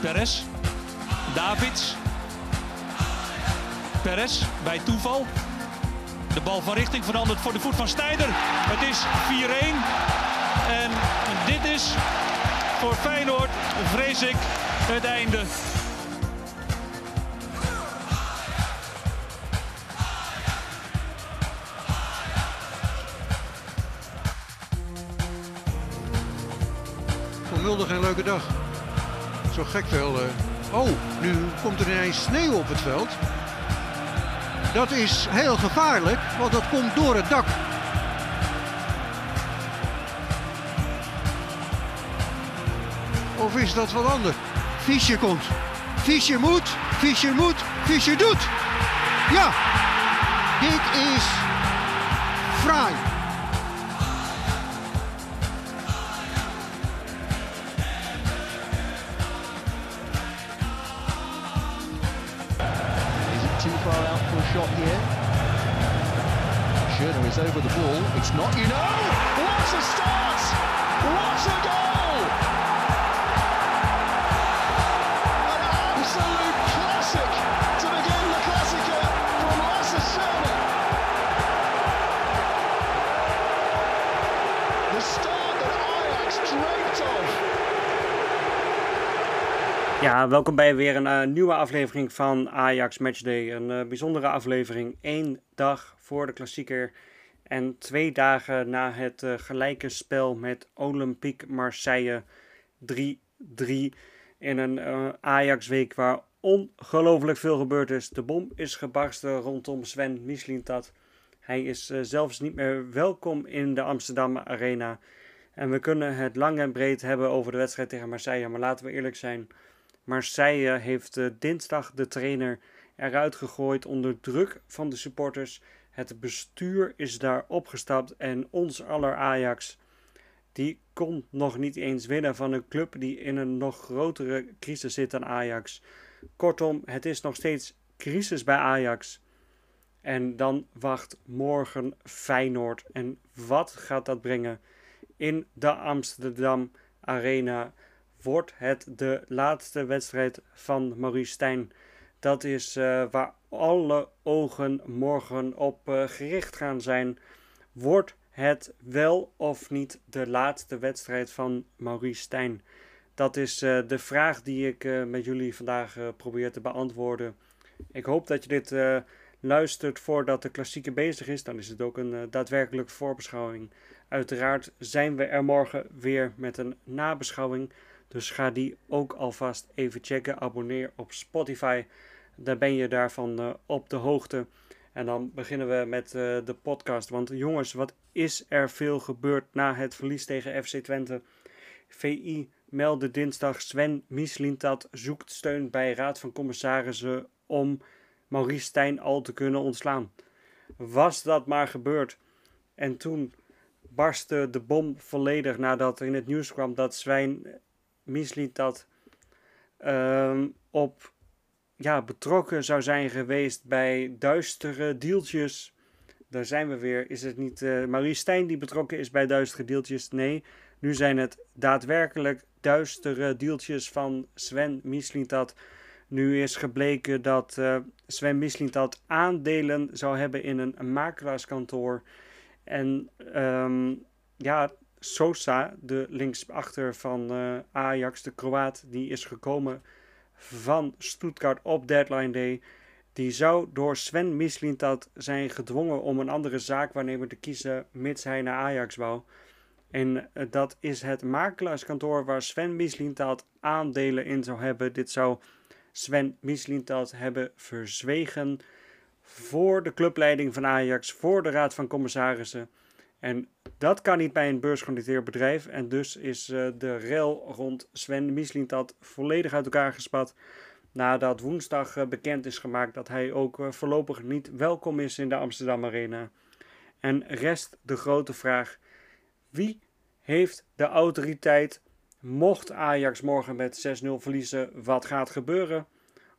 Perez. Davids. Perez bij toeval. De bal van richting verandert voor de voet van Snijder. Het is 4-1. En dit is voor Feyenoord, vrees ik, het einde. Voor geen leuke dag. Gek veel. Oh, nu komt er ineens sneeuw op het veld. Dat is heel gevaarlijk, want dat komt door het dak. Of is dat wat anders? Fischer komt. Fischer moet, Fischer moet, Fischer doet. Ja, dit is fraai. Too far out for a shot here? Schöner is over the ball. It's not, you know. What a start! What a goal! Ja, welkom bij weer een eh, nieuwe aflevering van Ajax Matchday. Een eh, bijzondere aflevering. Eén dag voor de klassieker en twee dagen na het eh, gelijke spel met Olympique Marseille 3-3 in een Ajax-week waar ongelooflijk veel gebeurd is. De bom is gebarsten rondom Sven Mislintat. Hij is zelfs niet meer welkom in de Amsterdam Arena. En we kunnen het lang en breed hebben over de wedstrijd tegen Marseille, maar laten we eerlijk zijn. Marseille heeft eh, dinsdag de trainer eruit gegooid onder druk van de supporters. Het bestuur is daar opgestapt en ons aller Ajax, die kon nog niet eens winnen van een club die in een nog grotere crisis zit dan Ajax. Kortom, het is nog steeds crisis bij Ajax. En dan wacht morgen Feyenoord. En wat gaat dat brengen? In de Amsterdam Arena wordt het de laatste wedstrijd van Maurice Stijn. Dat is eh, waar alle ogen morgen op eh, gericht gaan zijn. Wordt het wel of niet de laatste wedstrijd van Maurice Stijn? Dat is eh, de vraag die ik met jullie vandaag probeer te beantwoorden. Ik hoop dat je dit luistert voordat de klassieker bezig is. Dan is het ook een daadwerkelijke voorbeschouwing. Uiteraard zijn we er morgen weer met een nabeschouwing. Dus ga die ook alvast even checken. Abonneer op Spotify. Dan ben je daarvan eh, op de hoogte. En dan beginnen we met eh, de podcast. Want jongens, wat is er veel gebeurd na het verlies tegen FC Twente? VI meldde dinsdag Sven Mislintat zoekt steun bij Raad van Commissarissen om Maurice Stijn al te kunnen ontslaan. Was dat maar gebeurd? En toen barstte de bom volledig nadat er in het nieuws kwam dat Sven Mislintat ehm op ja, betrokken zou zijn geweest bij duistere deeltjes. Daar zijn we weer. Is het niet eh Maurice Stijn die betrokken is bij duistere deeltjes? Nee, nu zijn het daadwerkelijk duistere deeltjes van Sven Mislintat. Nu is gebleken dat eh, Sven Mislintat aandelen zou hebben in een makelaarskantoor. En ehm, ja, Sosa, de linksachter van eh, Ajax, de Kroaat, die is gekomen van Stuttgart op deadline day. Die zou door Sven Mislintat zijn gedwongen om een andere zaakwaarnemer te kiezen, mits hij naar Ajax wou. En eh, dat is het makelaarskantoor waar Sven Mislintat aandelen in zou hebben. Dit zou Sven Mislintat hebben verzwegen voor de clubleiding van Ajax, voor de raad van commissarissen. En dat kan niet bij een beursgenoteerd bedrijf. En dus is eh, de rel rond Sven Mislintat volledig uit elkaar gespat. Nadat woensdag eh, bekend is gemaakt dat hij ook eh, voorlopig niet welkom is in de Amsterdam Arena. En rest de grote vraag: wie heeft de autoriteit, mocht Ajax morgen met 6-0 verliezen, wat gaat gebeuren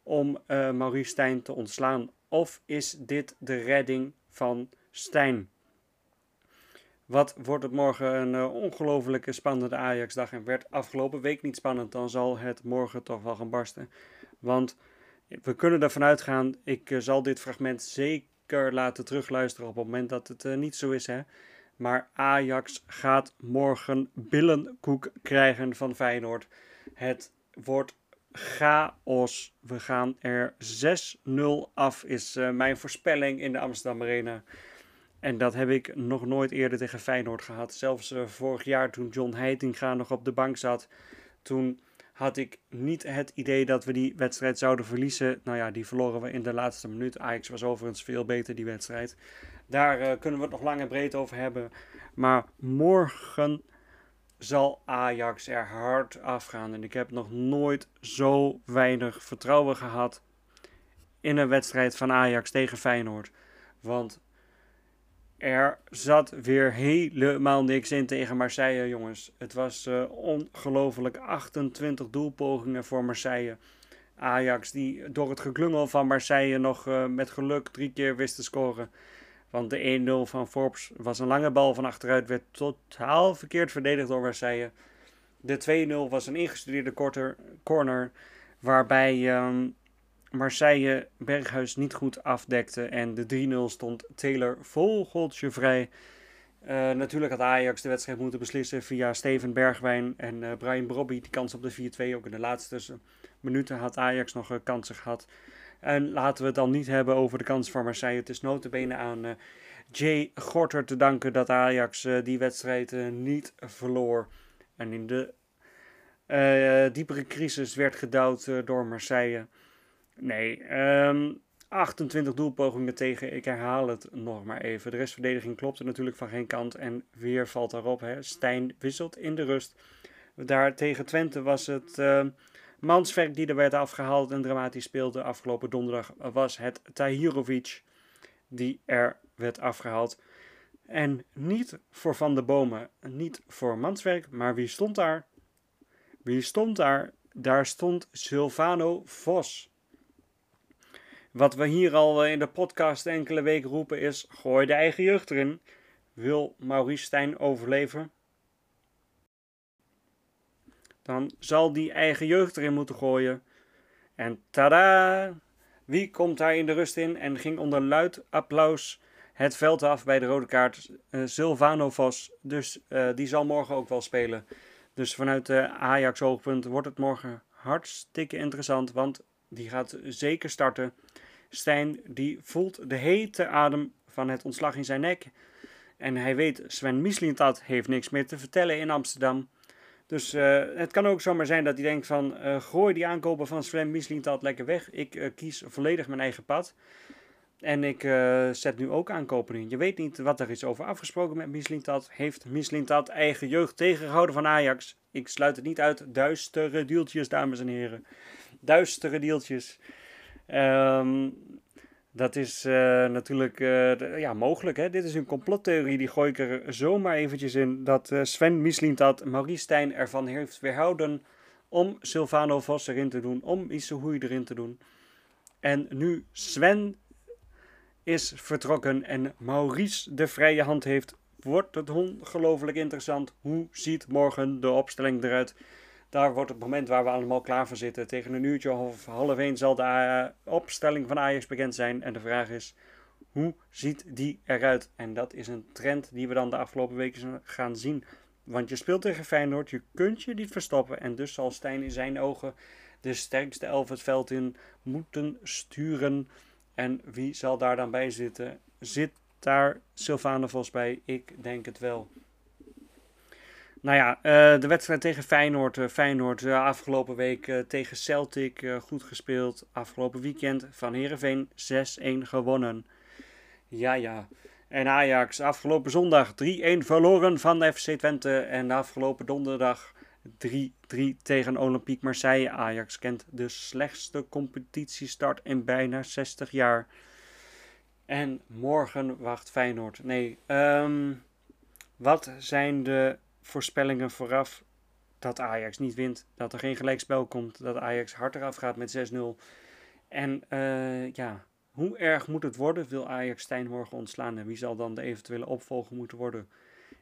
om eh, Maurice Stijn te ontslaan? Of is dit de redding van Stijn? Wat wordt het morgen een uh, spannende Ajax-dag en werd afgelopen week niet spannend, dan zal het morgen toch wel gaan barsten. Want we kunnen ervan uitgaan, ik uh, zal dit fragment zeker laten terugluisteren op het moment dat het uh, niet zo is. Hè? Maar Ajax gaat morgen billenkoek krijgen van Feyenoord. Het wordt chaos. We gaan er 6-0 af, is mijn voorspelling in de Amsterdam Arena. En dat heb ik nog nooit eerder tegen Feyenoord gehad. Zelfs uh, vorig jaar toen John Heitinga nog op de bank zat. Toen had ik niet het idee dat we die wedstrijd zouden verliezen. Nou ja, die verloren we in de laatste minuut. Ajax was overigens veel beter die wedstrijd. Daar uh, kunnen we het nog lang en breed over hebben. Maar morgen zal Ajax er hard afgaan. En ik heb nog nooit zo weinig vertrouwen gehad in een wedstrijd van Ajax tegen Feyenoord. Want er zat weer helemaal niks in tegen Marseille, jongens. Het was uh, ongelooflijk 28 doelpogingen voor Marseille. Ajax die door het geklungel van Marseille nog uh, met geluk drie keer wist te scoren. Want de 1-0 van Forbes was een lange bal van achteruit, werd totaal verkeerd verdedigd door Marseille. De 2-0 was een ingestudeerde korter, corner, waarbij um, Marseille Berghuis niet goed afdekte. En de 3-0 stond Taylor vogeltje vrij. Uh, natuurlijk had Ajax de wedstrijd moeten beslissen via Steven Bergwijn en uh, Brian Brobby. Die kans op de 4-2. Ook in de laatste minuten had Ajax nog uh, kansen gehad. En laten we het dan niet hebben over de kans van Marseille. Het is notabene aan Jay Gorter te danken dat Ajax die wedstrijd niet verloor. En in de diepere crisis werd gedouwd door Marseille. Nee, um, 28 doelpogingen tegen, ik herhaal het nog maar even. De restverdediging klopte natuurlijk van geen kant en weer valt daarop. Hè. Stijn wisselt in de rust. Daar tegen Twente was het Manswerk die er werd afgehaald en dramatisch speelde afgelopen donderdag was het Tahirovic die er werd afgehaald. En niet voor Van de Bomen, niet voor Manswerk, maar wie stond daar? Wie stond daar? Daar stond Silvano Vos. Wat we hier al in de podcast enkele weken roepen is: gooi de eigen jeugd erin. Wil Maurice Stijn overleven? dan zal die eigen jeugd erin moeten gooien. En tada! Wie komt daar in de rust in en ging onder luid applaus het veld af bij de rode kaart? Uh, Silvano Vos. Dus uh, die zal morgen ook wel spelen. Dus vanuit de Ajax oogpunt wordt het morgen hartstikke interessant, want die gaat zeker starten. Stijn die voelt de hete adem van het ontslag in zijn nek. En hij weet, Sven Mislintat heeft niks meer te vertellen in Amsterdam. Dus uh, het kan ook zomaar zijn dat hij denkt van uh, gooi die aankopen van Sven Mislintat lekker weg. Ik uh, kies volledig mijn eigen pad. En ik zet nu ook aankopen in. Je weet niet wat er is over afgesproken met Mislintat. Heeft Mislintat eigen jeugd tegengehouden van Ajax? Ik sluit het niet uit. Duistere deeltjes, dames en heren. Duistere deeltjes. Um, dat is uh, natuurlijk uh, ja, mogelijk. Hè? Dit is een complottheorie, die gooi ik er zomaar eventjes in. Dat uh, Sven Mislintat Maurice Stijn ervan heeft weerhouden om Silvano Vos erin te doen. Om Issehoei erin te doen. En nu Sven is vertrokken en Maurice de vrije hand heeft, wordt het ongelooflijk interessant. Hoe ziet morgen de opstelling eruit? Daar wordt het moment waar we allemaal klaar voor zitten. Tegen een uurtje of half één zal de uh, opstelling van Ajax bekend zijn. En de vraag is, hoe ziet die eruit? En dat is een trend die we dan de afgelopen weken gaan zien. Want je speelt tegen Feyenoord, je kunt je niet verstoppen. En dus zal Stijn in zijn ogen de sterkste elf het veld in moeten sturen. En wie zal daar dan bij zitten? Zit daar Sylvane Vos bij? Ik denk het wel. Nou ja, uh, de wedstrijd tegen Feyenoord. Uh, Feyenoord uh, afgelopen week tegen Celtic goed gespeeld. Afgelopen weekend van Herenveen 6-1 gewonnen. Ja, ja. En Ajax afgelopen zondag 3-1 verloren van de FC Twente. En afgelopen donderdag 3-3 tegen Olympique Marseille. Ajax kent de slechtste competitiestart in bijna 60 jaar. En morgen wacht Feyenoord. Nee, um, wat zijn de voorspellingen vooraf dat Ajax niet wint, dat er geen gelijkspel komt, dat Ajax hard eraf gaat met 6-0. En uh, ja, hoe erg moet het worden? Wil Ajax Stijn morgen ontslaan en wie zal dan de eventuele opvolger moeten worden?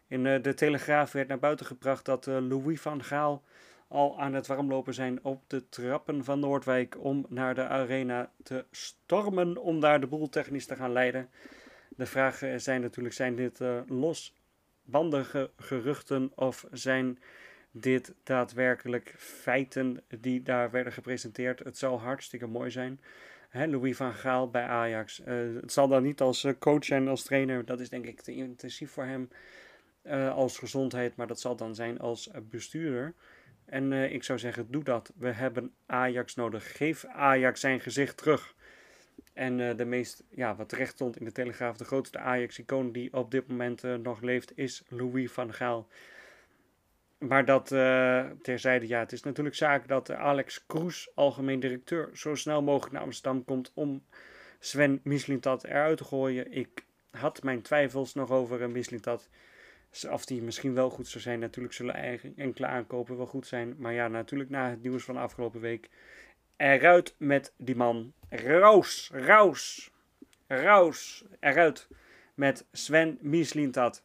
In de Telegraaf werd naar buiten gebracht dat Louis van Gaal al aan het warmlopen zijn op de trappen van Noordwijk om naar de arena te stormen om daar de boel technisch te gaan leiden. De vraag zijn natuurlijk, zijn dit uh, losbandige geruchten of zijn dit daadwerkelijk feiten die daar werden gepresenteerd? Het zou hartstikke mooi zijn. Louis van Gaal bij Ajax. Uh, het zal dan niet als eh, coach zijn, als trainer. Dat is denk ik te intensief voor hem als gezondheid. Maar dat zal dan zijn als bestuurder. En ik zou zeggen, doe dat. We hebben Ajax nodig. Geef Ajax zijn gezicht terug. En uh, de meest, ja, wat terecht stond in de Telegraaf, de grootste Ajax-icoon die op dit moment uh, nog leeft, is Louis van Gaal. Maar dat terzijde, ja, het is natuurlijk zaak dat Alex Kroes, algemeen directeur, zo snel mogelijk naar Amsterdam komt om Sven Mislintat eruit te gooien. Ik had mijn twijfels nog over Mislintat. Of die misschien wel goed zou zijn. Natuurlijk zullen enkele aankopen wel goed zijn. Maar ja, natuurlijk na het nieuws van afgelopen week. Eruit met die man. Raus, raus, raus. Eruit met Sven Mislintat.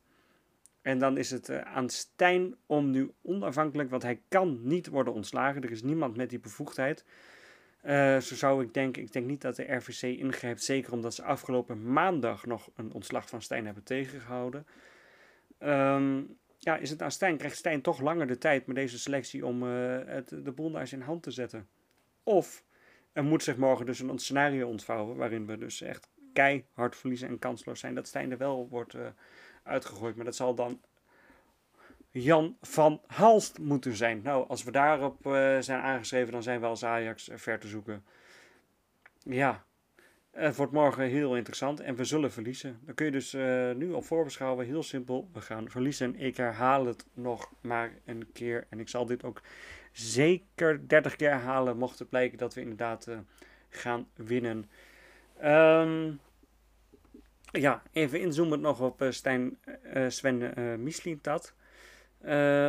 En dan is het uh, aan Stijn om nu onafhankelijk, want hij kan niet worden ontslagen. Er is niemand met die bevoegdheid. Uh, zo zou ik denken, ik denk niet dat de RVC ingrijpt. Zeker omdat ze afgelopen maandag nog een ontslag van Stijn hebben tegengehouden. Um, ja, is het aan Stijn, krijgt Stijn toch langer de tijd met deze selectie om uh, het, de boel zijn hand te zetten. Of er moet zich morgen dus een scenario ontvouwen waarin we dus echt keihard verliezen en kansloos zijn. Dat Stijn wel wordt uh, uitgegooid, maar dat zal dan Jan van Halst moeten zijn. Nou, als we daarop uh, zijn aangeschreven, dan zijn we als Ajax ver te zoeken. Ja, het wordt morgen heel interessant en we zullen verliezen. Dan kun je dus uh, nu op voorbeschouwen. Heel simpel, we gaan verliezen. Ik herhaal het nog maar een keer. En ik zal dit ook zeker 30 keer herhalen. Mocht het blijken dat we inderdaad uh, gaan winnen. Um, ja, even inzoomen nog op uh, Stijn, Sven Mislintat.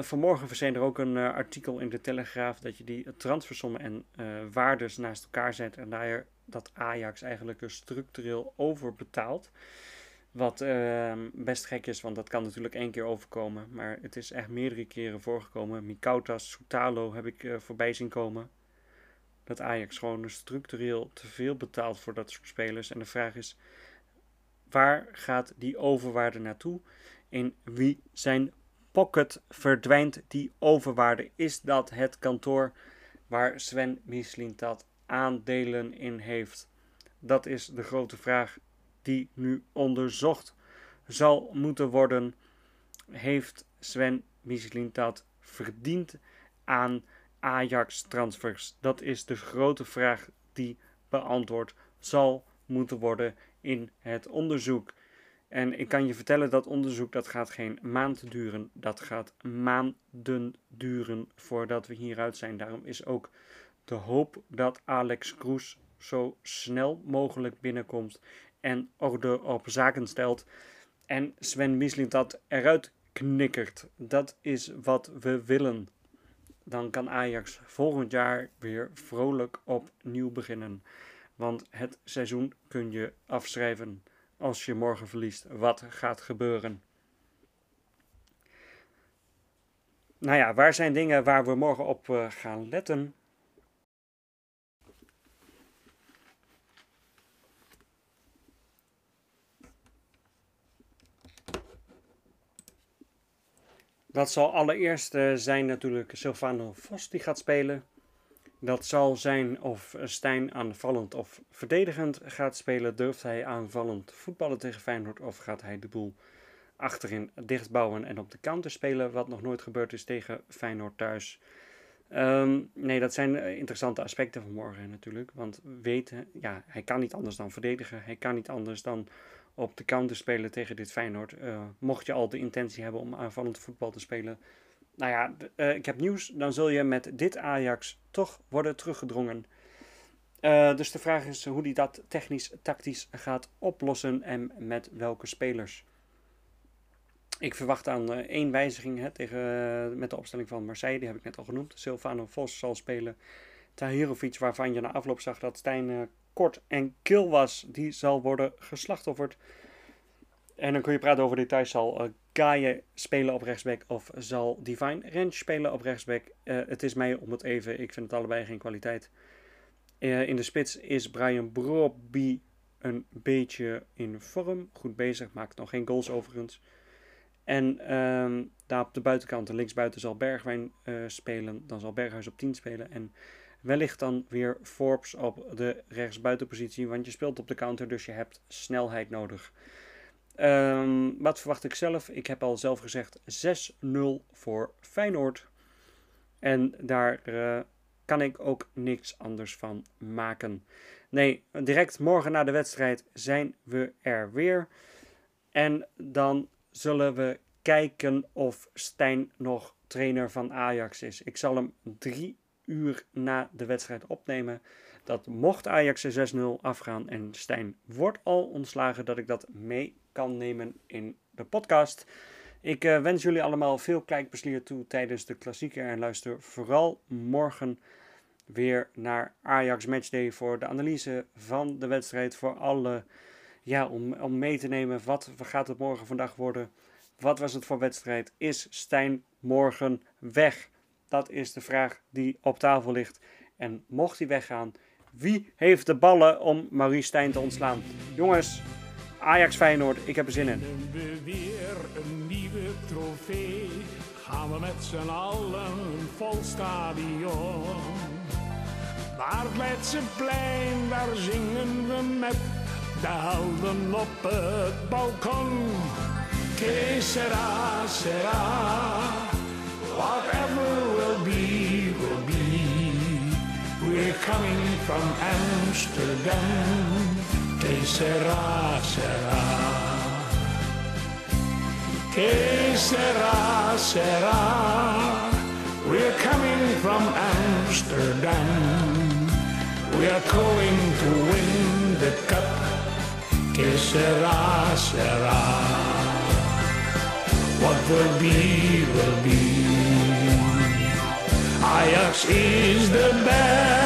vanmorgen verscheen er ook een artikel in de Telegraaf dat je die transfersommen en waardes naast elkaar zet en daar dat Ajax eigenlijk structureel overbetaalt. Wat uh, best gek is, want dat kan natuurlijk één keer overkomen. Maar het is echt meerdere keren voorgekomen. Mikautas, Soutalo heb ik uh, voorbij zien komen. Dat Ajax gewoon structureel te veel betaalt voor dat soort spelers. En de vraag is, waar gaat die overwaarde naartoe? In wie zijn pocket verdwijnt die overwaarde? Is dat het kantoor waar Sven dat aandelen in heeft? Dat is de grote vraag die nu onderzocht zal moeten worden. Heeft Sven Michelin dat verdiend aan Ajax-transfers? Dat is de grote vraag die beantwoord zal moeten worden in het onderzoek. En ik kan je vertellen dat onderzoek dat gaat geen maand duren. Dat gaat maanden duren voordat we hieruit zijn. Daarom is ook de hoop dat Alex Kroes zo snel mogelijk binnenkomt en orde op zaken stelt. En Sven Misling dat eruit knikkert. Dat is wat we willen. Dan kan Ajax volgend jaar weer vrolijk opnieuw beginnen. Want het seizoen kun je afschrijven als je morgen verliest. Wat gaat gebeuren? Nou ja, waar zijn dingen waar we morgen op uh, gaan letten? Dat zal allereerst uh, zijn natuurlijk Silvano Vos die gaat spelen. Dat zal zijn of Stijn aanvallend of verdedigend gaat spelen. Durft hij aanvallend voetballen tegen Feyenoord of gaat hij de boel achterin dichtbouwen en op de counter spelen? Wat nog nooit gebeurd is tegen Feyenoord thuis. Um, nee, dat zijn eh, interessante aspecten van morgen natuurlijk. Want weten, ja, hij kan niet anders dan verdedigen. Hij kan niet anders dan op de counter spelen tegen dit Feyenoord. Uh, mocht je al de intentie hebben om aanvallend voetbal te spelen. Nou ja, uh, ik heb nieuws. Dan zul je met dit Ajax toch worden teruggedrongen. Uh, dus de vraag is hoe hij dat technisch, tactisch gaat oplossen en met welke spelers. Ik verwacht aan één wijziging hè, tegen, met de opstelling van Marseille. Die heb ik net al genoemd. Silvano Vos zal spelen. Tahirovic, waarvan je na afloop zag dat Stijn kort en kil was, die zal worden geslachtofferd. En dan kun je praten over details. Zal uh, Gaia spelen op rechtsback of zal Divine Range spelen op rechtsback? Uh, het is mij om het even. Ik vind het allebei geen kwaliteit. Uh, in de spits is Brian Brobby een beetje in vorm. Goed bezig, maakt nog geen goals overigens. En um, daar op de buitenkant, linksbuiten, zal Bergwijn spelen. Dan zal Berghuis op 10 spelen. En wellicht dan weer Forbes op de rechtsbuitenpositie. Want je speelt op de counter, dus je hebt snelheid nodig. Um, wat verwacht ik zelf? Ik heb al zelf gezegd 6-0 voor Feyenoord. En daar uh, kan ik ook niks anders van maken. Nee, direct morgen na de wedstrijd zijn we er weer. En dan zullen we kijken of Stijn nog trainer van Ajax is. Ik zal hem drie uur na de wedstrijd opnemen. Dat mocht Ajax 6-0 afgaan en Stijn wordt al ontslagen, dat ik dat mee kan nemen in de podcast. Ik uh, wens jullie allemaal veel kijkplezier toe tijdens de klassieker en luister vooral morgen weer naar Ajax Matchday voor de analyse van de wedstrijd. Voor alle, ja, om, om mee te nemen wat gaat het morgen vandaag worden. Wat was het voor wedstrijd? Is Stijn morgen weg? Dat is de vraag die op tafel ligt. En mocht hij weggaan, wie heeft de ballen om Maurice Stijn te ontslaan? Jongens, Ajax Feyenoord, ik heb er zin in. we weer een nieuwe trofee. Gaan we met z'n allen vol stadion. Waar het plein, daar zingen we met de helden op het balkon. Que sera, sera, whatever coming from Amsterdam. Que sera, sera. Que sera, sera. We're coming from Amsterdam. We are going to win the cup. Que sera, sera. What will be, will be. Ajax is the best.